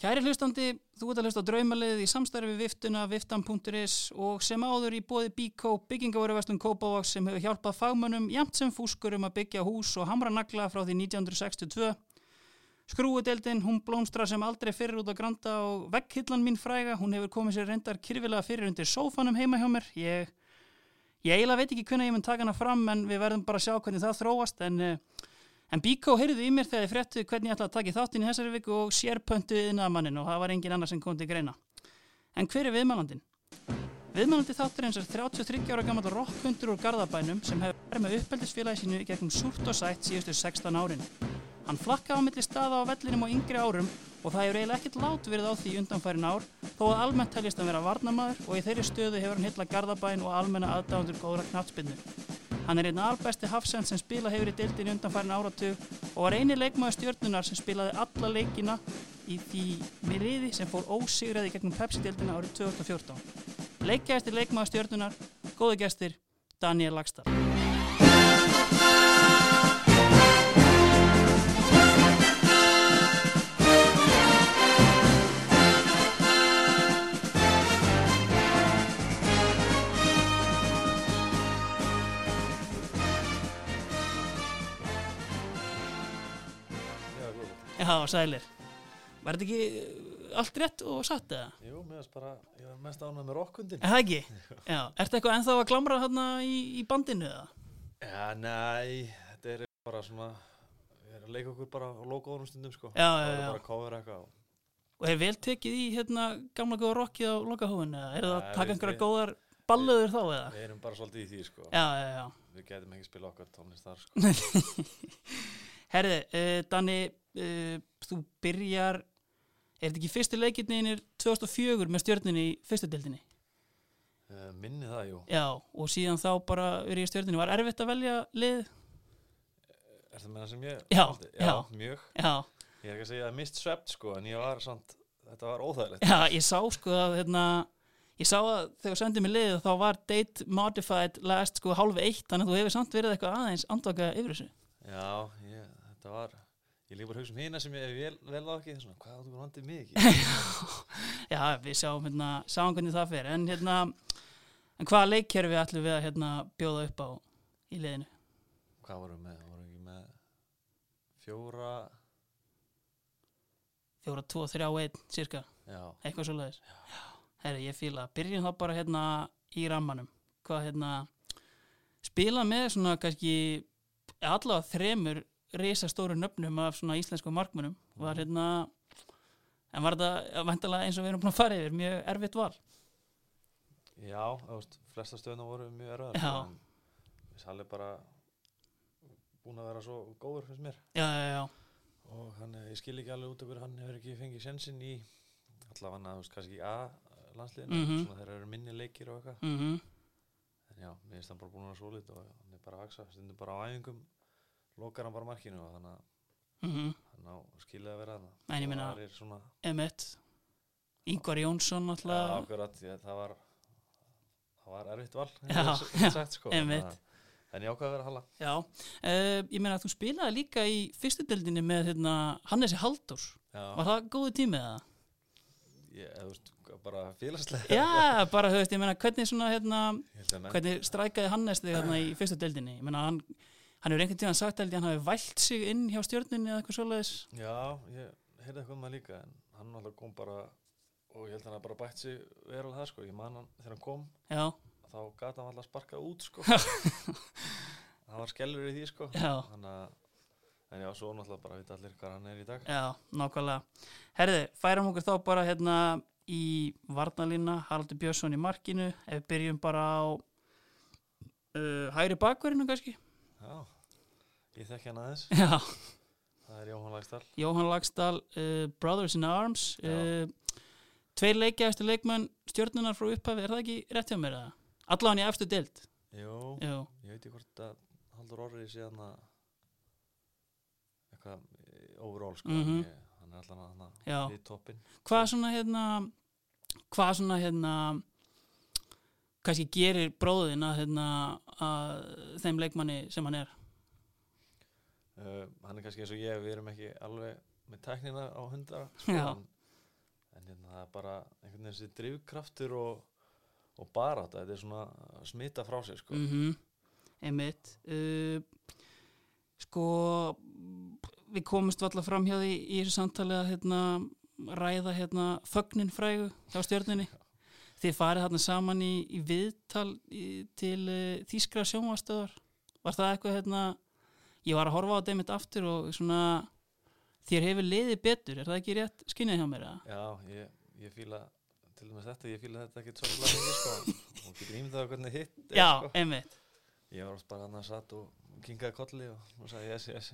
Kæri hlustandi, þú ert að hlusta á draumalið í samstarfi við viftuna, viftan.is og sem áður í bóði Bíkó, byggingavöruverslun Kópavaks sem hefur hjálpað fagmönnum jamt sem fúskurum að byggja hús og hamra nagla frá því 1962. Skrúudeldin, hún blómstra sem aldrei fyrir út að granta og vegghillan mín fræga, hún hefur komið sér reyndar kyrfilega fyrir undir sófanum heima hjá mér. Ég, ég eiginlega veit ekki hvernig ég mun taka hana fram en við verðum bara að sjá hvernig það þróast en... En Bíkó heyrði í mér þegar ég fréttu hvernig ég ætlaði að taka þáttinn í þessari viku og sérpöntuði innamannin og það var engin annar sem kom til greina. En hver er viðmælandin? Viðmælandi þátturins er 33 ára gammal rockhundur úr Garðabænum sem hefur verið með uppeldisfélagi sínu gegnum súrt og sætt síðustu 16 árin. Hann flakka á milli staða á vellinum á yngri árum og það hefur eiginlega ekkert lát verið á því undanfærin ár þó að almennt teljist að vera varnamaður og í þeirri stöðu hefur hann hitla Garðabæn og almenna aðdáðundur góðra knattspinnu. Hann er einn albæsti hafsend sem spila hefur í deildinu undanfærin áratug og var eini leikmaður stjórnunar sem spilaði alla leikina í því miðliði sem fór ósigraði gegnum Pepsi-deildina árið 2014. Leikgæstir leikmaður stjórnunar, góðu gæstir, Daniel Lagstad. Já, sælir. Var þetta ekki allt rétt og satt eða? Jú, mér finnst bara, ég var mest ánað með rockundin. Er það ekki? Já. Ertu eitthvað ennþá að glamra hérna í, í bandinu eða? Já, næ, þetta er bara svona, við erum að leika okkur bara á logoðunum stundum, sko. Já, já, Það er já. bara að cover eitthvað. Og er vel tekið í hérna gamla góða rockið á lokahófin eða? Er það að taka einhverja við- góðar balluður þá eða? Við erum bara svolítið í því, sko. Já, já, já. Við getum ekki spila okkar tónlist þar, sko. Herði, uh, Danni, uh, þú byrjar, er þetta ekki fyrsti leikirninir 2004 með stjörninni í fyrstu deildinni? Uh, minni það, jú. Já, og síðan þá bara verið í stjörninni. Var erfitt að velja lið? Er það með það sem ég? Já, valdi? já. mjög. Já, Ég er ekki að segja að mist svept, sko, en ég var samt, þetta var óþægilegt. já, ég sá sko að hérna, ég sá að þegar sendið mér liðið þá var date modified last sko hálf eitt, þannig að þú hefur samt verið eitthvað aðeins andvaka yfir þessu. Já, þetta var, ég líka bara að hugsa um hina sem ég vel, vel á ekki, svona, hvað áttu bara vandið ekki? Já, við sjáum hérna, sáum hvernig það fer, en hérna, en hvaða leikkerfi ætlum við að hérna bjóða upp á í liðinu? Hvað vorum við með? Vorum við með fjóra, Fjóra, tvo, þrjá, einn, cirka, já, eitthvað svo leiðis. Herri, ég fíla, byrjum þá bara hérna í rammanum. Hvað hérna, spila með svona kannski allavega þremur risastóru nöfnum af svona íslensku markmunum. Var hérna, en var þetta vantalega eins og við erum búin að fara yfir, mjög erfitt val. já, þú veist, flesta stöðna voru mjög en Við salli bara búin að vera svo góður, finnst mér. Já, já, já, Og hann, ég skil ekki alveg út af hverju hann hefur ekki fengið sjensin í, allavega hann, þú veist, kannski í A-landsliðinu, Mhm. svona þeir eru minni leikir og eitthvað. mhm, En já, finnst hann bara búin að vera svo lit og hann er bara að vaksa, stundum bara á æfingum, lokar hann bara markinu og þannig að mhm, hann á skilið að vera þarna. En ég er svona, emitt. Ingvar Jónsson alltaf, akkurat, ég, það var það var erfitt val hef sagt, sko, þannig að- en ég ákvað að vera að hala já. Uh, ég meina að þú spilaði líka í fyrstu deildinni með hérna, Hannesi. Var Já, það góðu tímið það? ég, þú veist, bara félagslega Já, bara, þú veist, ég meina, hvernig svona, hérna, hvernig strækaði Hannes þig hérna í fyrstu deildinni? Ég meina, hann, hann hefur einhvern tíðan sagt að hann hafi vælt sig inn hjá stjórninni eða eitthvað svoleiðis. Já, ég heyrði eitthvað um það líka en hann alltaf kom bara og ég held að hann bara bætt sig verulega það sko, ég man hann þegar hann kom Já, þá gata hann alltaf sparkað út sko. Það var skellur í því sko. Þannig að en já, svo náttúrulega bara vita allir hvað hann er í dag. Já, nákvæmlega. Herði, færum okkur þá bara hérna í Varnalína, Haraldur Björnsson í markinu, ef við byrjum bara á uh, hægri bakverðinu kannski. Já, ég þekki hann aðeins. Já, það er Jóhann Lægstall Jóhann Lagstall, uh, Brothers in Arms, uh, tveir leikjæðastu leikmenn stjórnunar frá upphafi, er það ekki rétt hjá mér eða? Allan í efstu deild. Jú, Jú, ég veit ekki hvort að Haldur Orri sé hann að eitthvað eh, overall sko Mhm. en ég, hann er allan að hann í toppin hvað svona hérna hvað svona hérna kannski gerir bróðin að hérna að þeim leikmanni sem hann er? Uh, hann er kannski eins og ég við erum ekki alveg með tæknina á hundara Já. en hérna, það er bara einhvern veginn þessi drifkraftur og, og bara þetta, þetta er svona smita frá sér sko. mm einmitt. Uh, sko við komumst valla fram hjá því í þessu samtali að hérna, ræða hérna, fögnin frægu hjá stjörnunni þið farið hérna saman í, í viðtal í, til uh, þýskra sjónvastöðar var það eitthvað hérna ég var að horfa á þetta einmitt aftur og svona þér hefur liðið betur er það ekki rétt skinnið hjá mér? eða? Já, ég, ég fíla til dæmis þetta, ég fíla þetta ekki svolítið mikið sko. og getur ímyndað á hvernig hitt er, Já, sko. einmitt Ég var oft bara annars satt og kingaði kolli og, og sagði yes, yes,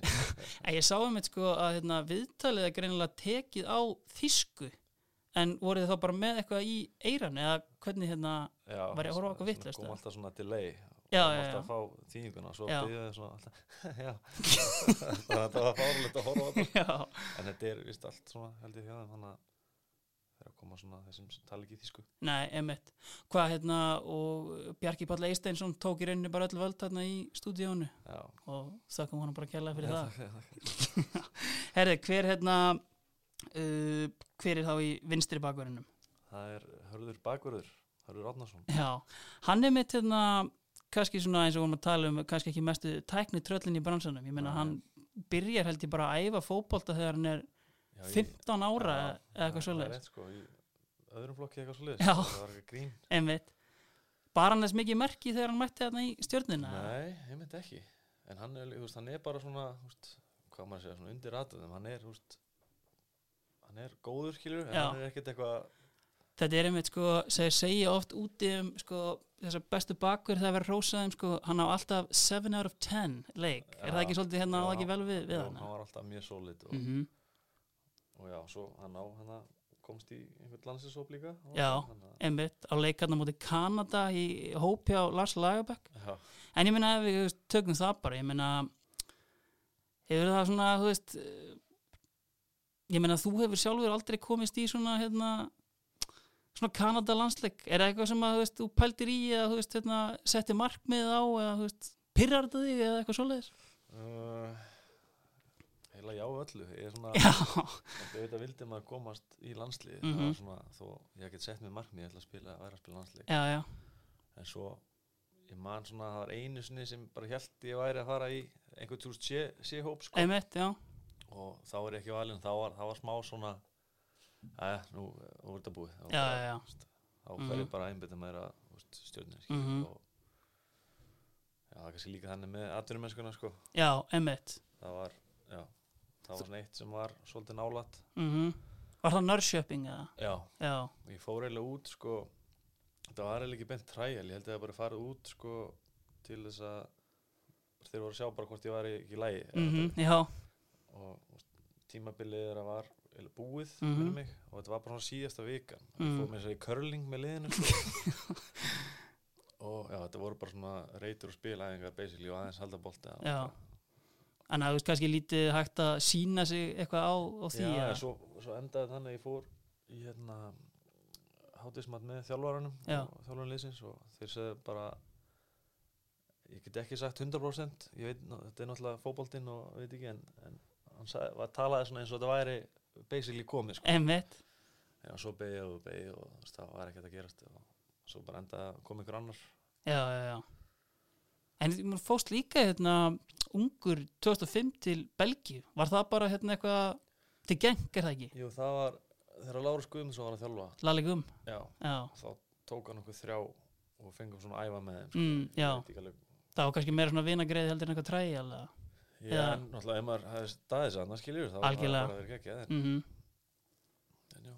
ég sá einmitt sko að hérna, viðtalið er greinilega tekið á þýsku en voruð þið þá bara með eitthvað í eiran eða hvernig hérna Já, Var ég að horfa á eitthvað svona- vitlaust, kom alltaf svona delay. Já, kom já, alltaf já. að fá þýðinguna og svo Já. byrjuði svona alltaf. Já, þannig að þetta var fárulegt að horfa Já, en þetta er vist allt svona held ég þeim þannig að það er að koma svona þessum sem tala ekki þýsku. Nei, einmitt. Hvað hérna og Bjarki Páll Eisteinsson tók í rauninni bara öll völd þarna í stúdíónu Já, og þakkum hann bara kærlega fyrir Já, það. Herði, hver hérna uh, hver er þá í vinstri bakverðinum? Það er Hörður Bakvörður Hörður Átnarsson Já, hann er mitt hérna kannski svona eins og vorum að tala um kannski ekki mestu tækni tröllin í bransanum. Ég meina Nei. hann byrjar held ég bara að æfa fótbolta þegar hann er Já, ég- 15 ára Já, eða eitthvað rétt sko, öðrum flokki eitthvað eitthvað grín. Einmitt. Bara hann þess mikið merki þegar hann mætti þarna í stjörnina Nei, ég myndi ekki. En hann er, hann er bara svona Hvað maður að segja, svona undir aðtöðum Hann er, veist Hann er góður, skilur hann er ekkert eitthvað þetta er einmitt sko, segir segja oft úti um sko, þessar bestu bakverð það verður rósaðum sko, hann á alltaf 7 out of 10 leik, er það ekki svolítið hérna á ekki vel við, við já, hann? Hann var alltaf mjög solid og, mm og já, svo hann á hann komst í einhvern landsinsóp líka. Já. að- einmitt á leikarna mútið Kanada í hópi á Lars Lagerbäck. Já, En ég meina ef við tökum það bara, ég meina hefur það svona, þú veist ég meina þú hefur sjálfur aldrei komist í svona hérna, svona Kanada landsleik. Er það eitthvað sem að þú veist, þú pældir í eða þú veist, hérna, setti markmið á eða þú veist, pirrar þetta þig eða eitthvað svoleiðis? Uh, heila já öllu. Ég er svona, auðvitað vildi maður komast í landslið það var svona, þó ég get sett mér markmið ég ætla að spila, að væri að spila landslið já, já, en svo ég man svona, það var einu sinni sem bara held ég væri að fara í einhvern túrst sé-hóp sko. einmitt, já og þá er ég ekki valinn, þá var, það var smá svona að nú, er þetta búið. Þá, Já, bara, já, já. þá fer ég bara að einbytta meira stjórnir Mhm. og já, það er kannski líka þannig með atvinnumennskuna sko, Já, einmitt. Það var já, það var svona eitt sem var svolítið nálat mm Var það Norrköping eða? já, ég fór eiginlega út sko, það var eiginlega ekki bent træjal, ég held að það bara farið út sko, til þess að þeir voru að sjá bara hvort ég var ekki í lægi mm já, og tímabilið þeirra var búið mm mig og þetta var bara svona síðasta vikan og Mm. með þess að í curling með liðinu sko. og já, þetta voru bara svona reytur og spilæðingar basically og aðeins halda bolti Já. en að þú veist kannski lítið hægt að sína sig eitthvað á, á því Já, svo, svo endaði þannig að ég fór í hérna hátismat með þjálfaranum Já. og þjálfaranliðsins og þeir segðu bara ég get ekki sagt 100% ég veit, þetta er náttúrulega fótboltinn og veit ekki en, en hann sagði, var, talaði svona eins og þetta væri basically komið sko. Einmitt, en svo beigði og beigði og þú veist, það var ekkert að gerast og svo bara endaði að koma ykkur annar. Já, já, já. En þú fóst líka hérna ungur 2005 til Belgíu. Var það bara hérna eitthvað til geng, er það ekki? Jú, það var þegar Lárus Guðmundsson var að þjálfa. Lalli Gum, já, já. Þá tók hann okkur þrjá og fengum svona æfa með þeim sko. Mm, já. það var kannski meira svona vinagreið heldur en eitthvað træi alveg Já, Já. en náttúrulega ef maður hefði staðið sér annars skiljur þá var það verið ekki en, mm en já,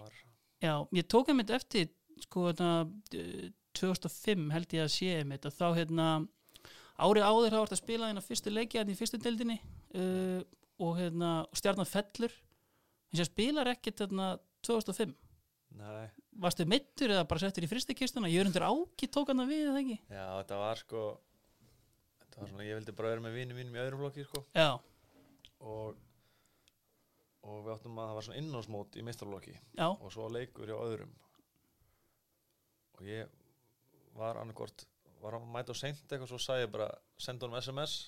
var Já, ég tók einmitt eftir sko eh, 2005 held ég að sé einmitt að þá hérna árið áður þá var þetta að spila hérna fyrstu leiki hérna í fyrstu deildinni uh, og hérna og stjarnan fellur. En sér spilar ekkert hérna 2005 Nei, varstu meittur eða bara settur í fyrstu kistuna Jörgundur Áki tók hann við eða ekki? Já, þetta var sko þetta var svona, ég vildi bara vera með vinum mínum í öðrum flokki sko. Og og við áttum að það var svona innásmót í meistarflokki já, og svo leikur hjá öðrum. Og ég var annarkort var að mæta á seint eitthvað svo sagði ég bara senda honum SMS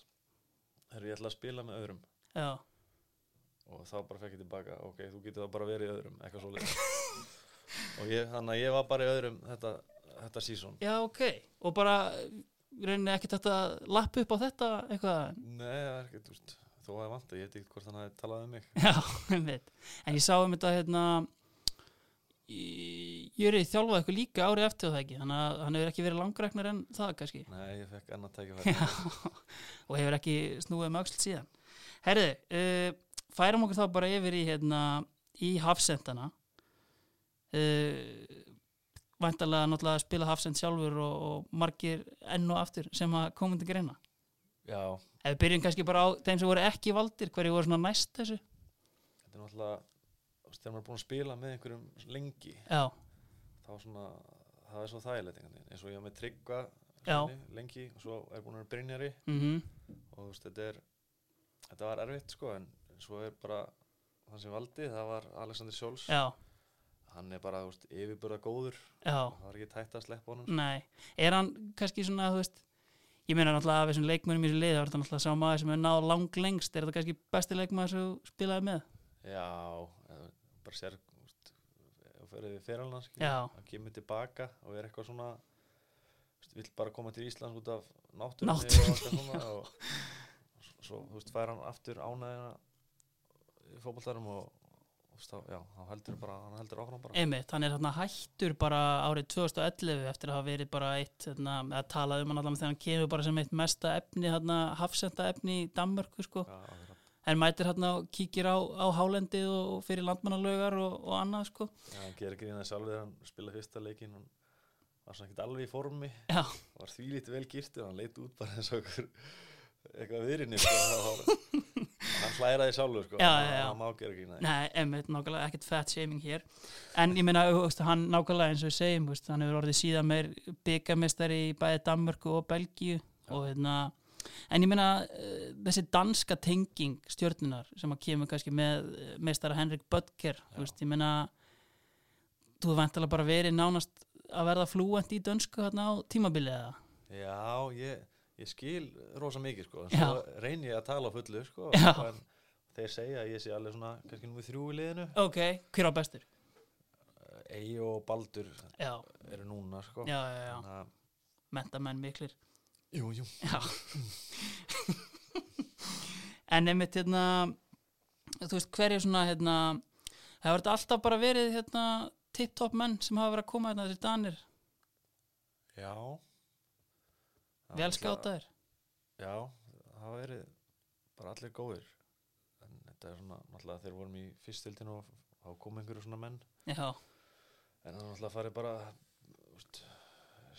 þegar ég ætla að spila með öðrum. Já, og þá bara fekk ég tilbaka ok, þú getur það bara verið í öðrum eitthvað svo og ég, þannig að ég var bara í öðrum þetta, þetta sísón Já, ok, og bara reyni ekki þetta lapp upp á þetta eitthvað? Nei, það er ekkert, veist þó að ég vant að ég veit ekki hvort hann hafi talað um mig. Já, ég veit, en ég sá um þetta hérna Jörið þjálfaði eitthvað líka árið eftir það ekki? Þannig að hann hefur ekki verið langræknar en það kannski? Nei, ég fekk annað tækifæri. Og hefur ekki snúið með öll síðan. Herði, uh, færum okkur þá bara yfir í hérna, í hafsendana. Uh, Væntalega náttúrulega að spila hafsend sjálfur og, og margir enn og aftur sem að komandi greina. Já. Ef við byrjum kannski bara á þeim sem voru ekki valdir hverju voru svona næst þessu? Þetta er náttúrulega þegar maður er búin að spila með einhverjum lengi Já. þá svona það er svo þægilegt eins og ég var með tryggva lengi og svo er búin að vera brinjari mm -hmm. og þú veist þetta er þetta var erfitt sko en svo er bara þann sem valdi það var Alexander Sjóls hann er bara þú veist yfirbörða góður Já. það var ekki tætt að sleppa honum Nei, er hann kannski svona þú veist ég meina náttúrulega af þessum leikmönum í þessu lið það var náttúrulega sá maður sem er náð lang lengst er þetta kannski besti leikmæður sem þú spilaði með? Já, bara sér við fyriralans að kemur tilbaka og er eitthvað svona vill bara koma til Íslands út af náttúrunni Náttúrun. og, svona, og svo þú veist fær hann aftur ánæðina í fókbaltarum og, og stá, já, hann heldur bara hann heldur áfram bara. Einmitt, hann er hérna hættur bara árið 2011 eftir að hafa verið bara eitt hérna, að tala um hann allavega þegar hann kemur bara sem eitt mesta efni hérna, hafsenda efni í Danmörku sko. Já, en mætir hérna og kíkir á, á hálendið og fyrir landmannalögar og, og annað sko. Já, hann gerir ekki það sjálfur hann spilaði fyrsta leikin hann var svona ekkert alveg í formi. Já. var því lítið vel gýrt og hann leit út bara eins og okkur eitthvað viðrinni sko, hann hlæraði sjálfur sko, hann má gera ekki það Nei, einmitt, nákvæmlega ekkert fat shaming hér. En ég meina, hann nákvæmlega eins og við segjum, hann hefur orðið síðan meir byggamestari í bæði Danmörku og Belgíu og hérna en ég meina uh, þessi danska tenging stjórnunar sem að kemur kannski með eh, meistara Henrik Böttger veist, ég meina þú vantilega bara verið nánast að verða flúent í dönsku hérna á tímabilið eða? Já, ég, ég skil rosa mikið sko, en svo reynir ég að tala fullu sko, en þeir segja að ég sé alveg svona kannski númið þrjú í liðinu. Ok, hver á bestur? Egi og Baldur já. eru núna sko. Já, já, Mentamenn miklir. Jú, jú. En einmitt hérna þú veist hverju svona hérna það verður alltaf bara verið hérna tipp-topp menn sem hafa verið að koma hérna þessi danir. Já Vel skátaðir Já, það verið bara allir góðir. En þetta er svona, náttúrulega þegar vorum í fyrstildinu og þá kom einhverju svona menn. Já. En það náttúrulega farið bara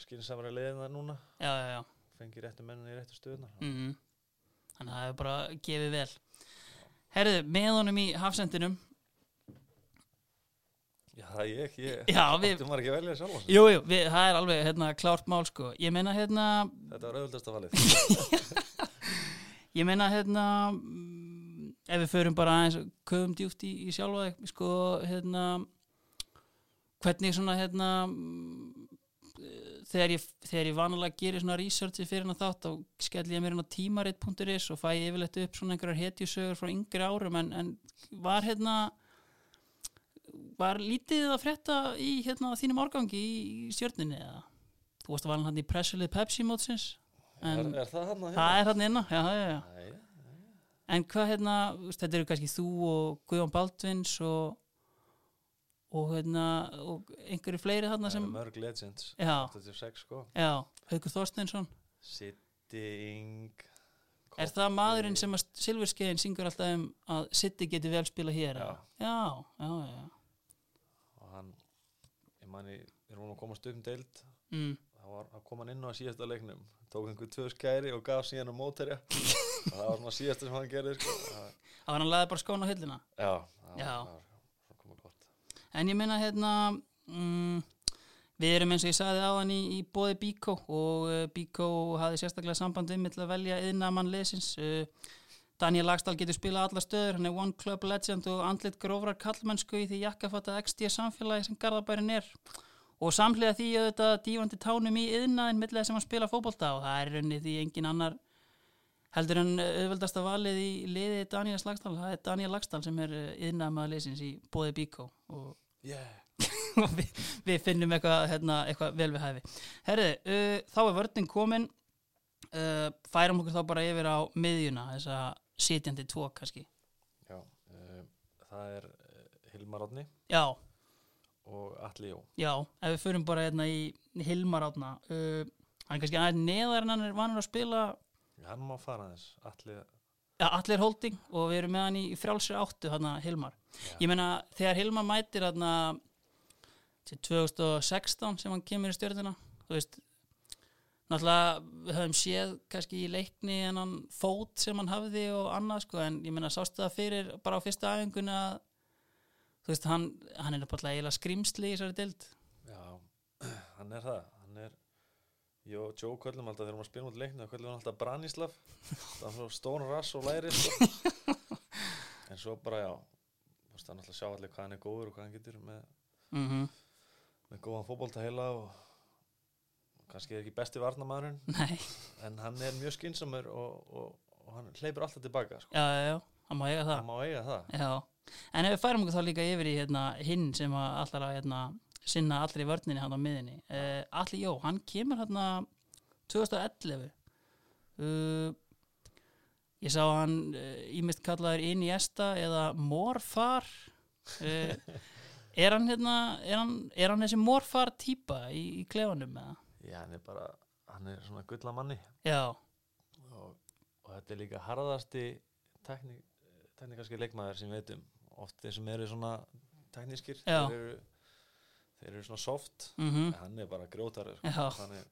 skynsamari leiðin það núna. Já, já, já. Fengi réttu mennin í réttu stöðunar mm -hmm. þannig að það hefur bara gefið vel. Herðu, með honum í hafsendinum Já, það er við Þú maður ekki velja sjálf Jú, jú, við, það er alveg hérna, klárt mál sko. Ég meina hérna Þetta var auðvitaðst að valið. Ég meina hérna mm, ef við förum bara aðeins köfum djúft í, í sjálfa sko hérna hvernig svona hérna þegar ég, þegar ég vanalega gerir svona researchi fyrir hann þátt þá skell ég mér á tímaritt.is og fæ ég yfirleitt upp svona einhverjar hetjusögur frá yngri árum en, en var hérna var lítið að frétta í hérna þínum árgangi í, stjórninni eða? Þú varst að vala hann í pressulið Pepsi mótsins er, er það hann að hérna? Það er hann inna, já, já, já. Æ, En hvað hérna, þetta eru kannski þú og Guðjón Baldvins og og hérna og einhverju fleiri þarna sem mörg legends. Já, 86 sko. Já, Haugur Þorsteinsson. Sitting er það maðurinn sem að Silverskeiðin syngur alltaf um að Sitti geti vel spila hér já. já, já, já hann manni, við erum að komast upp um deild mm. það var að koma inn á síðasta leiknum tók einhver tvö skæri og gaf síðan á móterja og það var svona síðasta sem hann gerði sko. það var hann laðið bara skóna á hyllina já, það já. var en ég minna hérna mm, við erum eins og ég sagði á hann í, í bóði Bíkó og uh, Bíkó hafði sérstaklega sambandið með að velja yðna mann lesins uh, Daniel Lagstall getur spilað alla stöður. Hann er one club legend og andlit grófrar kallmennsku í því jakkafatta XD samfélagi sem Garðabærin er. Og samlega því auðvitað dífandi tánum í yðnaðin millega sem hann spila fókbólta og það er raunnið því engin annar heldur en auðveldasta valið í liði Daniel Lagstall, það er Daniel Lagstall sem er yðnað með að leysins í bóði Bíkó og, yeah. og við, við finnum eitthvað, hérna, eitthvað vel við hæfi. Herði, uh, þá er vördin komin. Uh, færum okkur þá bara yfir á miðjuna, þessa sitjandi tvo kannski. Já, uh, það er uh, Hilmar Átni Já, og Alli Jó. Já, ef við förum bara hérna í Hilmar átna uh, hann er kannski aðeins neðar en hann er vanur að spila. Hann má fara þess, Alli ja, allir holding og við erum með hann í frjálsri áttu hann Hilmar. Já. ég meina þegar Hilmar mætir hann til 2016 sem hann kemur í stjórnina þú veist náttúrulega við höfum séð kannski í leikni en hann fót sem hann hafði og annað sko en ég meina sástu það fyrir bara á fyrsta æfingunni að þú veist hann, hann er bara eiginlega skrimsli í þessari dild Já, hann er það Hann er Jó, Joe köllum alltaf þegar maður spilum út leikni þá köllum hann alltaf Branislav það er svo stóna rass og læri sko. en svo bara já þú veist hann alltaf sjá allir hvað hann er góður og hvað hann getur með, mm -hmm. með góðan fótbolta heila og kannski er ekki besti varnamæðurinn en hann er mjög skinsamur og, og, og hann hleypur alltaf tilbaka sko. já, já, já, hann má eiga það. Má eiga það. En ef við færum okkur þá líka yfir í hérna, hinn sem að hérna, sinna allir í vörninni hann á miðinni uh, Alli Jó, hann kemur hérna 2011 uh, ég sá hann ímynd kallaður inn í esta eða morfar. Uh, er hann hérna er hann, er hann þessi morfar típa í, í klefanum eða? Já, hann er bara, hann er svona gulla manni. Já, og, og þetta er líka harðasti teknik, teknikarski leikmaður sem við veitum oft þeir sem eru svona teknískir þeir eru, þeir eru svona soft mhm. en hann er bara grjótar sko. Já. þannig,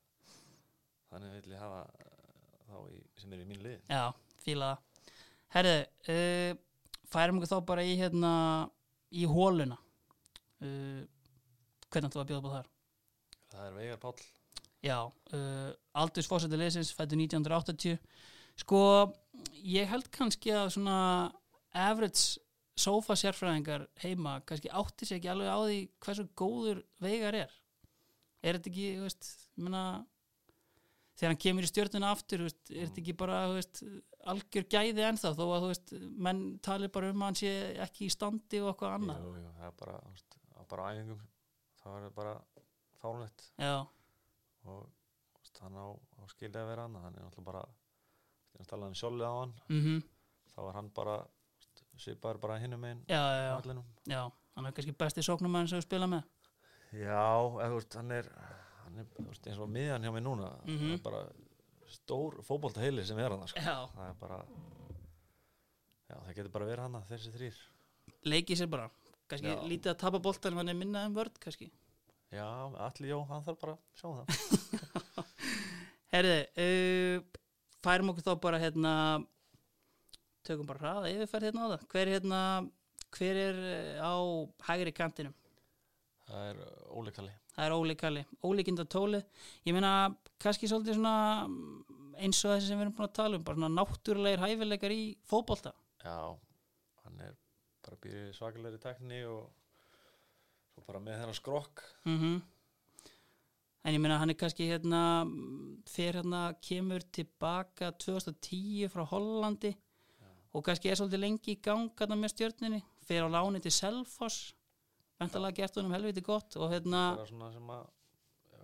þannig vil ég hafa eh, þá í, sem er í mín lið Já, fíla Herðu, uh, færum okkur þá bara í hérna í hóluna uh, hvernig þú að bjóða búið þar? það er Veigar Páll Já, uh, Aldurs fórsætti leysins fættu 1980 sko, ég held kannski að svona average sofa sérfræðingar heima kannski átti sér ekki alveg á því hversu góður Veigar er. Er þetta ekki, þú veist, ég meina þegar hann kemur í stjórnuna aftur veist, er þetta ekki bara veist, algjör gæði ennþá þó að veist, menn tali bara um að hann sé ekki í standi og eitthvað annað? Það er bara, bara æfingum þá er það bara fárlegt Já, og hann á, á skilja að vera hann hann er náttúrulega bara hann talaði um sjálfið á hann. Mhm, þá var hann bara svipaður bara hinum einn já, já, já, já hann er kannski besti sóknumann sem við spila með. Já, eða, hann er, hann er veist, eins og miðjan hjá mig núna Mhm. það er bara stór fótbolta heili sem er hann sko. Það er bara það getur bara verið hann þessi þrýr leikið sér bara. Kannski lítið að tapa boltan en hann er minnað um vörd kannski Já, allir jó, hann þarf bara að sjá það. Herði, uh, færum okkur þá bara hérna tökum bara hraða yfirferð hérna á það. Hver, hérna, hver er eh, á hægri kantinum? Það er Óli Kalli. Það er Óli Kalli, ólíkinda tóli ég meina kannski svolítið svona eins og þessi sem við erum búin að tala um bara svona náttúrulegir hæfileikar í fótbolta. Já, hann er bara býrið svakalegri tekni og svo bara með þennan skrokk. Mm en ég meina hann er kannski hérna mm, fyrir hérna kemur tilbaka 2010 frá Hollandi og kannski er svolítið lengi í gang hérna með stjörninni, fyrir á láni til Selfoss. Vendalega gert honum helviti gott og hérna, bara svona sem að já,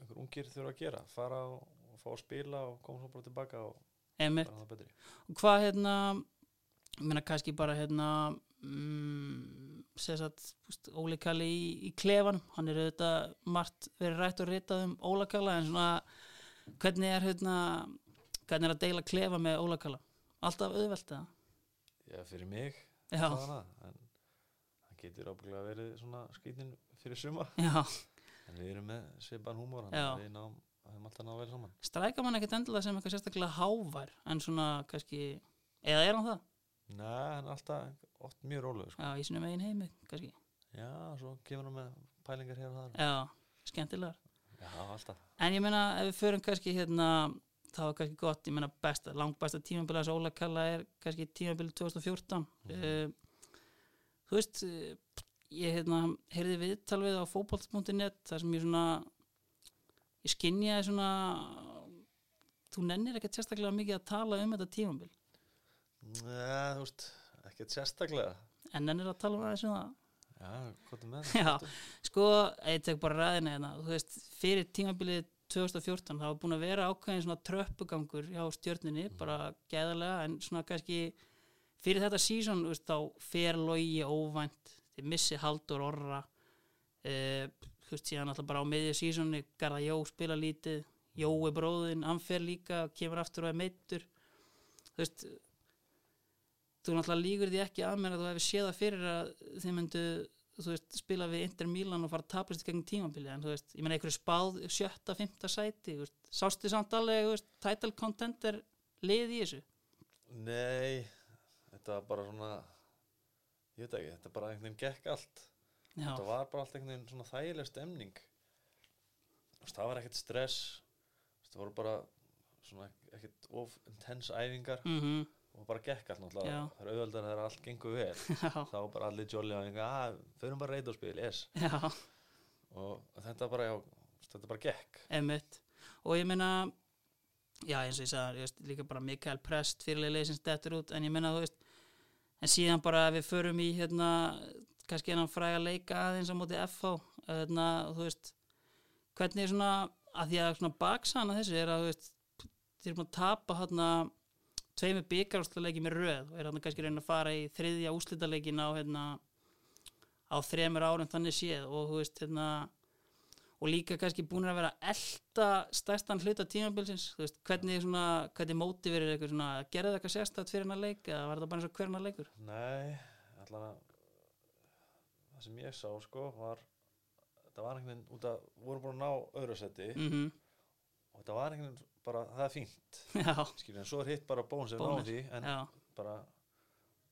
einhver ungir þurfa að gera. Fara og, og fá að spila og koma svo bara tilbaka og emitt bara það betri. Og hvað hérna meina kannski bara hérna mm, sér satt úst, Óli Kalli í, í klefanum hann er auðvitað margt verið rætt og ritað um Óla Kalla en svona hvernig er hérna hvernig er að deila klefa með Óla Kalla? Alltaf auðvelt eða Já, fyrir mig já, hana, en það getur ábygglega verið svona skýtin fyrir suma. Já, en við erum með svipan húmor hann við náum alltaf ná vel saman. Strækar mann ekkert endilega sem eitthvað sérstaklega hávær en svona kannski eða er hann það? Nei, hann er alltaf oft mjög rólegur sko. Já, í sinni megin heimi kannski. Já, svo kemur hann með pælingar hér og þar. Já, skemmtilegar. Já, alltaf. En ég meina, ef við förum kannski hérna, þá er kannski gott, ég meina besta, langt besta tímabili að Óla Kalla er kannski tímabili 2014 mm. Þú veist eh, ég hérna, heyrði viðtal við á fótboll.net þar sem ég svona ég skinjaði svona þú nennir ekkert sérstaklega mikið að tala um þetta tímambil Nei, þú veist, ekkert sérstaklega. En nennir að tala um aðeins um það. Já, hvað er með Já, sko, ég tek bara ræðina hérna, þú veist, fyrir tímabilið 2014, það var búin að vera ákveðin svona tröppugangur hjá stjörninni Mhm. bara gæðarlega, en svona kannski fyrir þetta sísón, þú veist, þá fer logi óvænt, þið missi Haldur Orra. Uh, þú veist, síðan alltaf bara á miðju sísónni Garða Jó spila lítið, Jói bróðin hann fer líka, kemur aftur og er meittur þú veist þú náttúrulega lígur því ekki að mér að þú hefur séð það fyrir að þið myndu veist, spila við Inter Milan og fara að tapast gegn tímabili en þú veist, ég meina einhverju spáð sjötta, fymta sæti, veist, sástu samt alveg, veist, title contender lið í þessu? Nei, þetta var bara svona ég veit ekki, þetta bara einhvern veginn gekk allt. Já, þetta var bara allt einhvern veginn svona þægileg stemning. Það var ekkert stress það voru bara svona ekkert of intense æfingar. Mhm, og bara gekk allt náttúrulega. Það er auðvöldar þegar allt gengur vel þá bara allir jolly á einhver að förum bara reyta og spil, yes. Já, og þetta bara, já, þetta bara gekk. Emitt og ég meina já, eins og ég sagði, ég veist, líka bara Mikael Prest fyrirlega leysins dettur út, en ég meina, þú veist en síðan bara við förum í hérna, kannski hennan fræga leika aðeins á móti FH hérna, þú veist hvernig er svona, að því að svona baksan að þessu er að, þú veist þeir eru búin að tapa hérna tveimur byggarúsleiki með röð og er hérna kannski reyna að fara í þriðja úslitaleikin á hérna á þremur árum þannig séð og veist hérna og líka kannski búin að vera að elda stærstan hluta tímabilsins þú veist, hvernig, svona, hvernig mótiverir eitthvað svona, gerði það eitthvað sérstætt fyrir hennar leik eða var það bara eins og hvernig leikur? Nei, allan að það sem ég sá sko var þetta var einhvern veginn út að voru búin að ná öðru seti mm og þetta var einhvern veginn bara, það er fínt skilur, en svo er hitt bara bónus sem náði en já, bara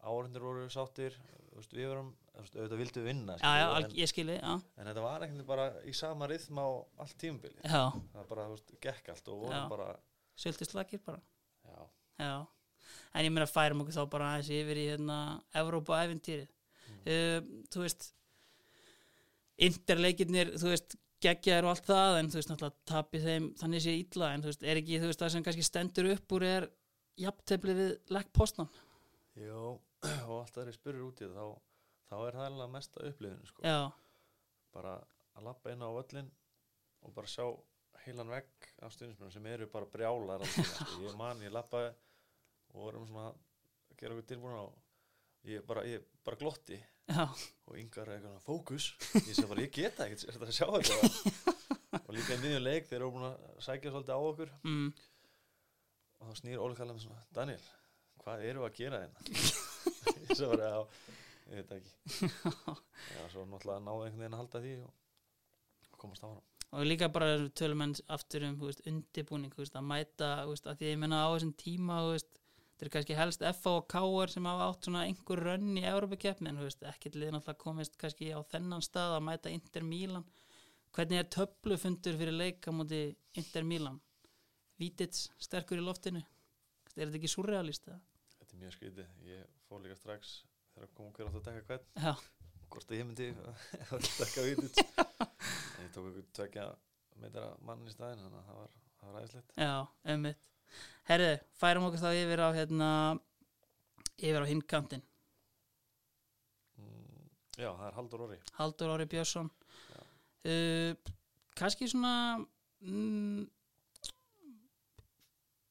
áhundir voru sáttir veist, við vorum, auðvitað vildu vinna já, já, alg, ég skilji já, en, en þetta var veginn bara í sama rithma á allt tímubili já, það bara, þú veist, gekk allt og vorum Já. bara söltist lakir bara. Já, já, en ég meina færum okkur þá bara aðeins yfir í hérna Evrópa æfintýrið uh, þú veist interleikirnir, þú veist geggjaður og allt það, en þú veist náttúrulega tapir þeim þannig sé illa, en þú veist, er ekki þú veist það sem kannski stendur upp úr er jafntefli við legg postnan Jó, og alltaf þegar ég spurur út í það þá, þá er það alveg mesta upplifinu sko. já, bara að lappa inn á völlin og bara sjá heilan vegg af stundismennum sem eru bara brjálar sko. ég man, ég lappaði og vorum svona að gera okkur tilbúin á ég bara, ég bara glotti já, og yngar eitthvað fókus. Ég segi bara, ég geta ekkert að sjá þetta og líka í miðjum leik þeir eru búin að sækja svolítið á okkur. Mm, og þá snýr Óli Kallar með svona, Daniel hvað eru við að gera hérna? Ég segi bara, já, ég veit ekki. Já, svo náttúrulega náðu einhvern veginn að halda því og, og komast á hana og líka bara tölum enn aftur um veist, að mæta að því að ég menna á þessum tíma veist, þetta er kannski helst FA og KR sem hafa átt svona einhver rönn í Európa-keppni en veist, ekkert lið náttúrulega komist kannski á þennan stað að mæta Inter Milan. Hvernig er töflufundur fyrir leika múti Inter Milan? Vítits sterkur í loftinu? Er þetta ekki surrealist eða? þetta er mjög skrítið, ég fór líka strax þegar kom hver átt að dekka hvern. Já, hvort að ég myndi að dekka vitið en ég tók einhver tvekja meitra mann í staðin þannig að það var, var æðislegt. Já, ummitt Herðu, færum okkur þá yfir á hérna yfir á hinkantin mm, já, það er Haldur Orri. Haldur Ári Björnsson. Uh, kannski svona mm,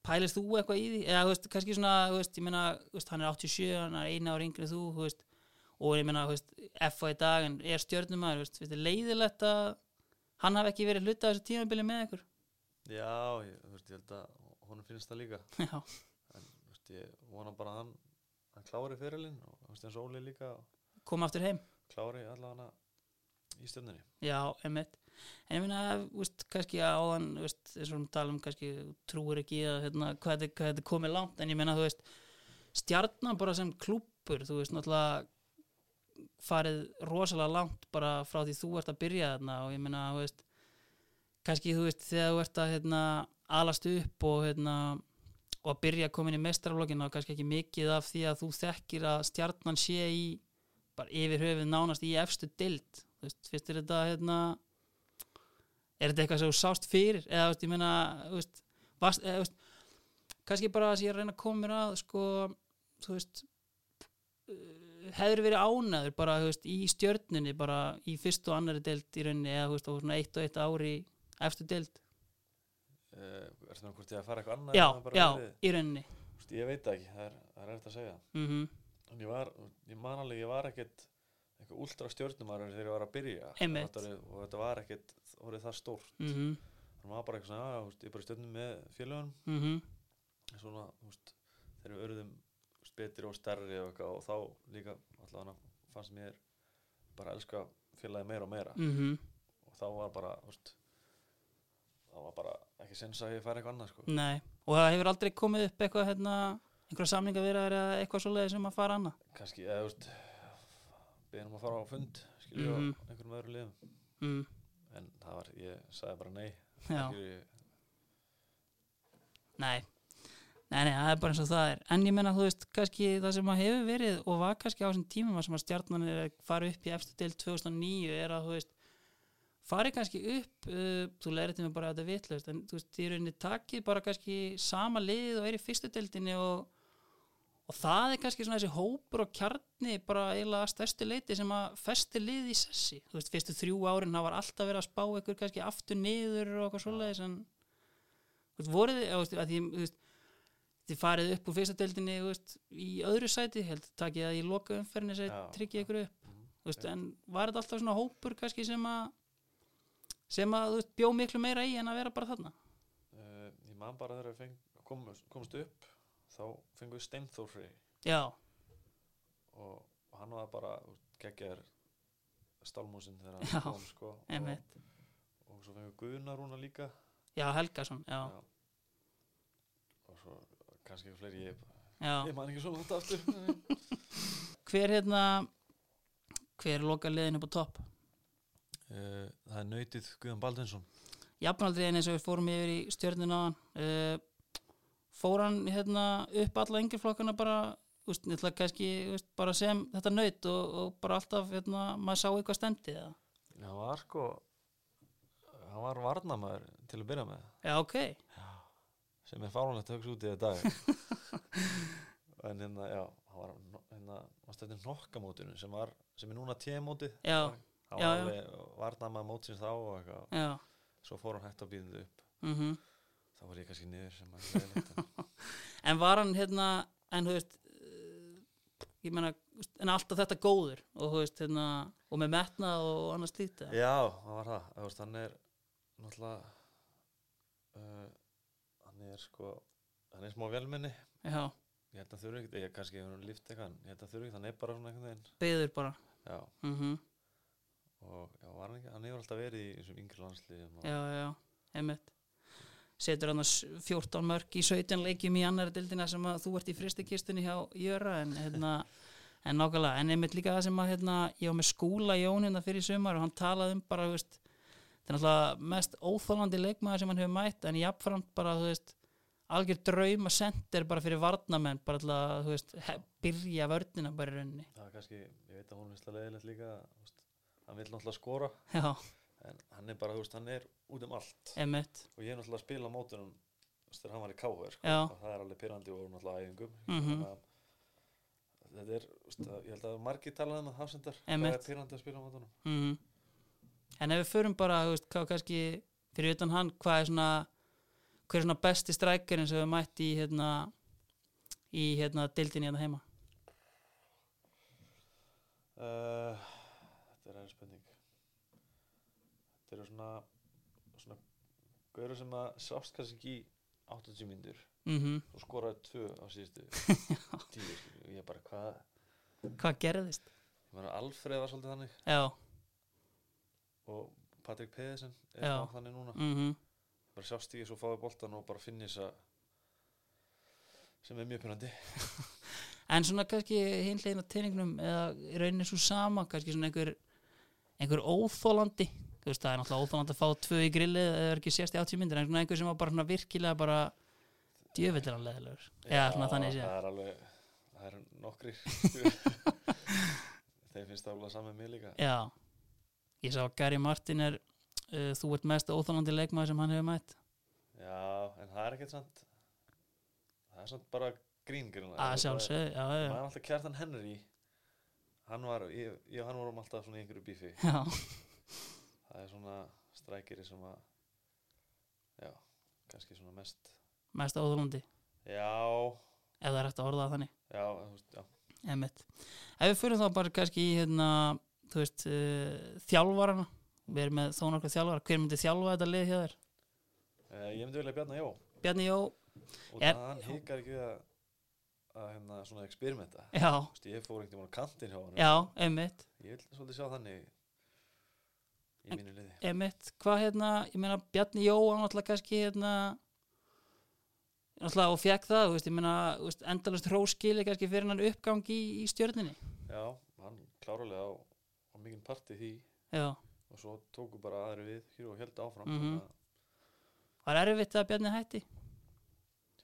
pælist þú eitthvað í því? Eða veist, kannski svona, veist, ég meina veist, hann er 87, hann er eina ára yngri þú og ég meina, F.A. í dag, en er þér leiðilegt að hann hafi ekki verið hluta af þessu tímabili með ykkur? Já, ég, ég held að honum finnst það líka. Já, en veist, ég vona bara að hann hann klári fyrirlin og veist, eins og Óli líka koma aftur heim. klári allavega í stjörnunni. Já, emitt En ég þú veist, kannski áðan veist, eins og við talum, kannski þú trúir ekki að, hérna, hvað þetta komið langt en ég meina, þú veist, stjarnan bara sem klúppur, þú veist, náttúrulega farið rosalega langt bara frá því þú ert að byrja þarna og ég meina, þú veist kannski, þú veist, þegar þú ert að hérna, alast upp og hérna og að byrja að koma inn í mestrarflokkina og kannski ekki mikið af því að þú þekkir að stjarnan sé í bara yfir höfuð nánast í efstu dild þú veist, finnst þér þetta hérna er þetta eitthvað sem þú sást fyrir? Eða, þú veist, ég meina, þú veist, varst, eða, þú veist, kannski bara að ég er að reyna að koma mér að sko, þú veist hefur verið ánaður bara, þú veist, í stjörnunni bara í fyrst og annari deild í rauninni eða, þú veist, og svona eitt og eitt ári eftir deild uh, Er það hvort ég að fara eitthvað annað já, já, verið? í rauninni. Þú veist, Ég veit það ekki, það er, það er eftir að segja. Mm En ég var, ég man alveg, ég var ekkert eitthvað últra stjórnumar þegar ég var að byrja. Var- og þetta var ekkert orðið það stórt. Mm það var bara eitthvað svona, "Já, ég bara stjórnum með félögunum. -hmm. en svona, veist, þegar við örðum betri og stærri og, eitthvað, og þá líka allavega fannst mér bara að elska félagi meira og meira. Mm og þá var bara, þú þá var bara ekki sens að ég færi eitthvað annað sko. Nei, og það hefur aldrei komið upp eitthvað hérna, einhverja samninga verið eða eitthvað svoleiði sem að fara annað? Kannski, eða þú veist beðin um að fara á fund skilju Mhm. á einhverjum öðrum liðum. Mm, en það var, ég sagði bara nei. Já, Skilju, nei. Nei, nei, það er bara eins og það er. En ég menna, þú veist, kannski það sem að hefur verið og var kannski á þessum tímum að sem að stjarnan er að fara upp í eftir til 2009 er að, þú veist farið kannski upp, uh, þú lærið til mig bara að þetta er vitlaust, en þú veist, í rauninni takið bara kannski sama lið og er í fyrstu deildinni og, og það er kannski svona þessi hópur og kjarni bara eiginlega að stærstu leiti sem að festi lið í sessi, þú veist, fyrstu þrjú árin það var alltaf verið að spá ykkur kannski aftur niður og eitthvað svoleiðis en þú veist, voruð þið, að því, þú veist þið farið upp úr fyrsta deildinni þú veist, í öðru sæti, held takið það í loka umferðinni sem Já. tryggja ykkur upp þú veist, en var þetta alltaf svona hópur kannski sem að sem að þú veist, bjó miklu meira í en að vera bara þarna. Uh, ég man bara þegar við feng, komum, komst upp þá fengum við Steinþóri já, og, og hann var bara geggjar stálmúsin þegar Já, hann kom sko, og, og svo fengum við Guðnarúna líka. Já, Helgason, já, og svo kannski ekki fleiri ég, já. ég man ekki svo langt aftur. Hver hérna hver er loka liðin upp á topp uh, það er nöytið Guðan Baldinsson jafnaldri eins og við fórum yfir í stjörnuna uh, fór hann hérna upp alla yngjurflokkana bara úst, ætla, kannski, úst, bara sem þetta nöyt og, og bara alltaf hérna, maður sá eitthvað stemdi eða? hann var sko hann var varnamæður til að byrja með. Já, ok, sem er fáránlegt að hugsa út í þetta dag. En hérna, já hann var hérna, var stöðin nokkamótinu sem var, sem er núna témótið já, hann Já, var alveg varnamæður mótsins þá og eitthvað, svo fór hann hægt á býðinu upp. Mhm. Þá var ég kannski niður sem að en var hann hérna, en þú veist, ég meina, en alltaf þetta góður og þú veist, hérna, og með metnað og annars slíkt eða? Já, það var það, þú veist, hann er náttúrulega uh, hann er sko hann er smá velmenni Já, ég held að þurfi ekkert, ég kannski hefur hann líft eitthvað ég held að þurfi ekkert, hann er bara svona veginn. Byður bara. já, Mm og já, var hann hann hefur alltaf verið í þessum yngri landsliðum og, Já, já, einmitt. Setur hann 14 mörg í 17 leikjum í annari dildina sem að þú ert í fristikistunni hjá Jöra en hérna, en nákvæmlega, en einmitt líka það sem að hérna, ég var með skúla Jón hérna fyrir sumar og hann talaði um bara, þú veist, þetta er náttúrulega mest óþólandi leikmaður sem hann hefur mætt en jafnframt bara, þú veist, algjör drauma sendir bara fyrir varnamenn bara að, þú veist, he- byrja vörnina bara í rauninni. það er kannski, ég veit að hún finnst það leiðilegt líka þú veist, hann vil náttúrulega skora. Já, en hann er bara, þú veist, hann er út um allt. Einmitt. og ég er náttúrulega að spila á mótunum þegar hann var í káver sko, Já. og það er alveg pyrrandi og náttúrulega æfingum. Þannig að þetta er, veist, að, ég held að margir talað um að hafsendar, Einmitt. er pyrrandi að spila á mótunum Mm En ef við förum bara, þú veist, hvað kannski fyrir utan hann, hvað er svona hver er svona besti strækjarinn sem við mætt í hérna í hérna deildinni hérna heima? Uh, þetta er aðeins spurning Þetta eru svona svona gaurur sem að sást kannski ekki í 80 mínútur. Mm og skoraði tvö á síðustu tíu og ég bara hvað? Hvað gerðist? Alfreð var svolítið þannig. Já, og Patrik Pedersen er Já. þannig núna. Mm bara sjást í svo fáið boltan og bara finni þess að sem er mjög pyrrandi En svona kannski hinlegin á teiningnum eða í rauninni svo sama, kannski svona einhver einhver óþólandi þú veist, það er náttúrulega óþólandi að fá tvö í grillið eða er ekki sérst í 80 myndir, en einhver sem var bara svona virkilega bara djöfellir hann leðilegur Já, svona þannig sé. það er alveg það eru nokkri þeir finnst það alveg saman með líka. Já, ég sá að Gary Martin er uh, þú ert mest óþólandi leikmaður sem hann hefur mætt. Já, en það er ekkert sant það er svona bara gríngrinn að sjálfsög, já, já, maður er alltaf Kjartan Henry. Hann var, ég, ég hann vorum alltaf svona í einhverju bífi. Já, það er svona strækiri sem að já, kannski svona mest mest áðurlandi já, ef það er eftir að orða þannig. Já, veist, já. Ef við fyrir þá bara kannski í hérna, veist, uh, þjálfarana. Við erum með þó nokkuð þjálfara. Hver myndi þjálfa þetta lið hjá þér? Eh, ég myndi vilja Bjarnar Jó. Bjarni Jó, og Er- hann hikar ekki að að hérna svona veist, ég fór einhvern veginn á kantinn hjá hann já, einmitt. Ég vil svolítið sjá þannig í mínu liði. Emitt, hvað hérna, ég meina Bjarni Jó, hann alltaf kannski hérna alltaf og fekk það, þú veist, ég meina endalast hróskili kannski fyrir hann uppgang í, í stjörninni, já, hann klárulega á, á mikinn parti því. Já. Og svo tóku bara aðri við hér og held áfram Mhm. þannig að- var erfitt að Bjarni hætti?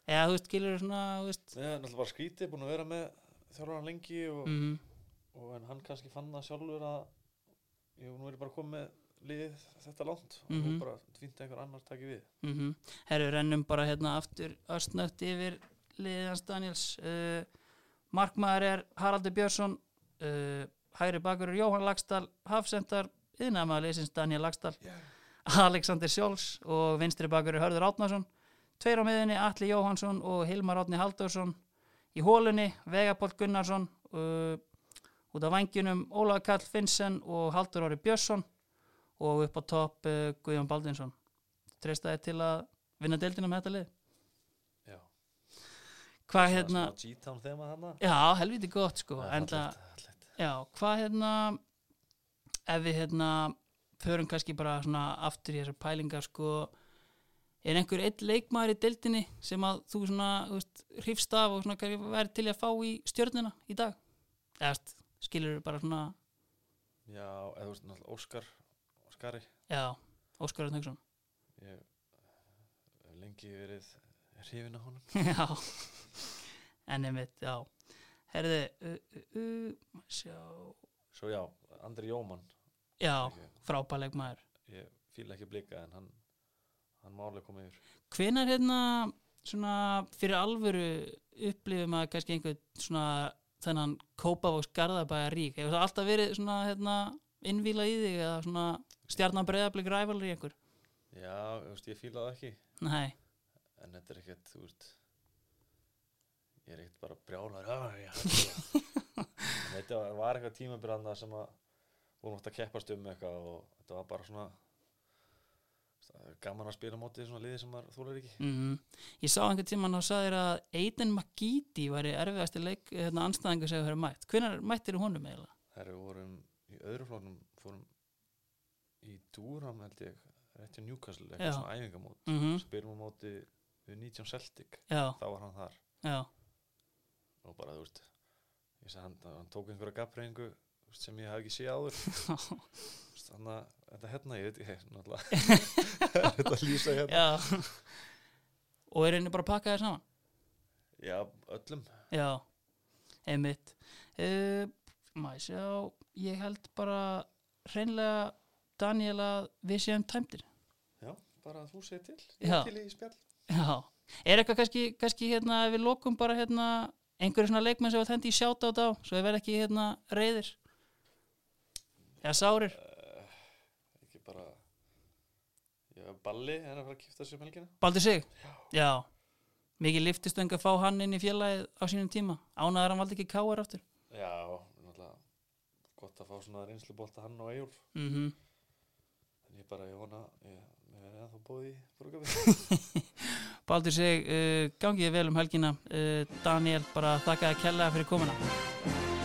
Eða þú veist, skilur svona, þú veist Nei, hann alltaf bara skrítið, búin að vera með þjálfur lengi og, mm, og en hann kannski fann það sjálfur að ég nú er ég bara komið liðið þetta langt og Mhm. nú bara að einhver annar taki við. Mm herru, rennum bara hérna aftur östnögt yfir liðans Daniels. Uh, markmaður er Haraldur Björnsson. Uh, hægri bakur er Jóhann Lagstall hafsendar, yðnamaður liðsins Daniel Lagstall yeah. Alexander Sjóls og vinstri bakur er Hörður Átnarsson tveir á miðunni Atli Jóhansson og Hilmar Átni Halldórsson. Í hólunni Vegapóll Gunnarsson uh, út af vangjunum Ólaf Karl Finnsen og Haldur Orri Björnsson og upp á topp uh, Guðjón Baldinsson treystaði til að vinna deildina með þetta lið? Já, hvað hérna já, helviti gott sko enda, já, hvað hérna ef við hérna förum kannski bara svona aftur í þessar pælingar sko er einhver einn leikmaður í deildinni sem að þú svona, þú veist, hrifst af og svona væri til að fá í stjörnina í dag? Eða skilur bara svona já, eða þú veist náttúrulega Óskar Óskari, já, Óskar Örn Hauksson. Ég hef lengi verið hrifin af honum. Já. En einmitt, já. Herði, uh, uh, uh, sjá. Svo já, Andri Jómann. Já, ég, frábær leikmaður. Ég fíla ekki blika en hann hann málega komið yfir. Hvenar hérna svona fyrir alvöru upplifum að kannski einhvern svona þennan Kópavóks Garðabæja rík hefur það alltaf verið svona hérna innvíla í þig eða svona stjarnan breyðablik rævalur í einhver já, þú veist, ég fíla það ekki. Nei, en þetta er ekkert, þú veist ég er ekkert bara brjálar ah, þetta var- eitthvað tímabranda sem að vorum átt að keppast um eitthvað og þetta var bara svona það er gaman að spila á móti svona liði sem maður þólar ekki. Mm ég sá einhvern tímann og sagði þér að Aiden Magíti væri erfiðasti leik hérna, anstæðingu sem hefur mætt. Hvenar mættir honum eiginlega? þær við vorum öðru flóknum fórum í Dúram held ég rétt hjá Newcastle, eitthvað svona æfingamót. Mm -hmm. spilum á móti við 19 Celtic. Já, þá var hann þar. Já, og bara þú veist ég sagði hann, hann tók einhverja gafreyingu sem ég hef ekki séð áður. Þannig að þetta hérna ég veit ég náttúrulega þetta lýsa hérna? Já. Og er henni bara að pakka þér saman? Já, öllum. Já, einmitt. Uh, maður sjá ég held bara hreinlega Daniel að við séum tæmdir. Já, bara að þú segir til. Ég Já. er til í spjall. Já, er eitthvað kannski, kannski hérna við lokum bara hérna einhverju svona leikmenn sem var þendi í sjátt á þetta á svo við verð ekki hérna reyðir Já, sárir? Uh, ekki bara var balli en að fara að kipta sér um helgina. Baldur sig? Já. Mikið liftistöng að fá hann inn í félagið á sínum tíma. Ánaðar hann valdi ekki káar aftur. Já, gott að fá svona reynslubólta hann og Eyjólf. Mm en ég bara, ég vona ég, er ennþá bóði í brúkabi Baldur sig, uh, gangið þér vel um helgina. Uh, Daniel, bara þakka að kella fyrir komuna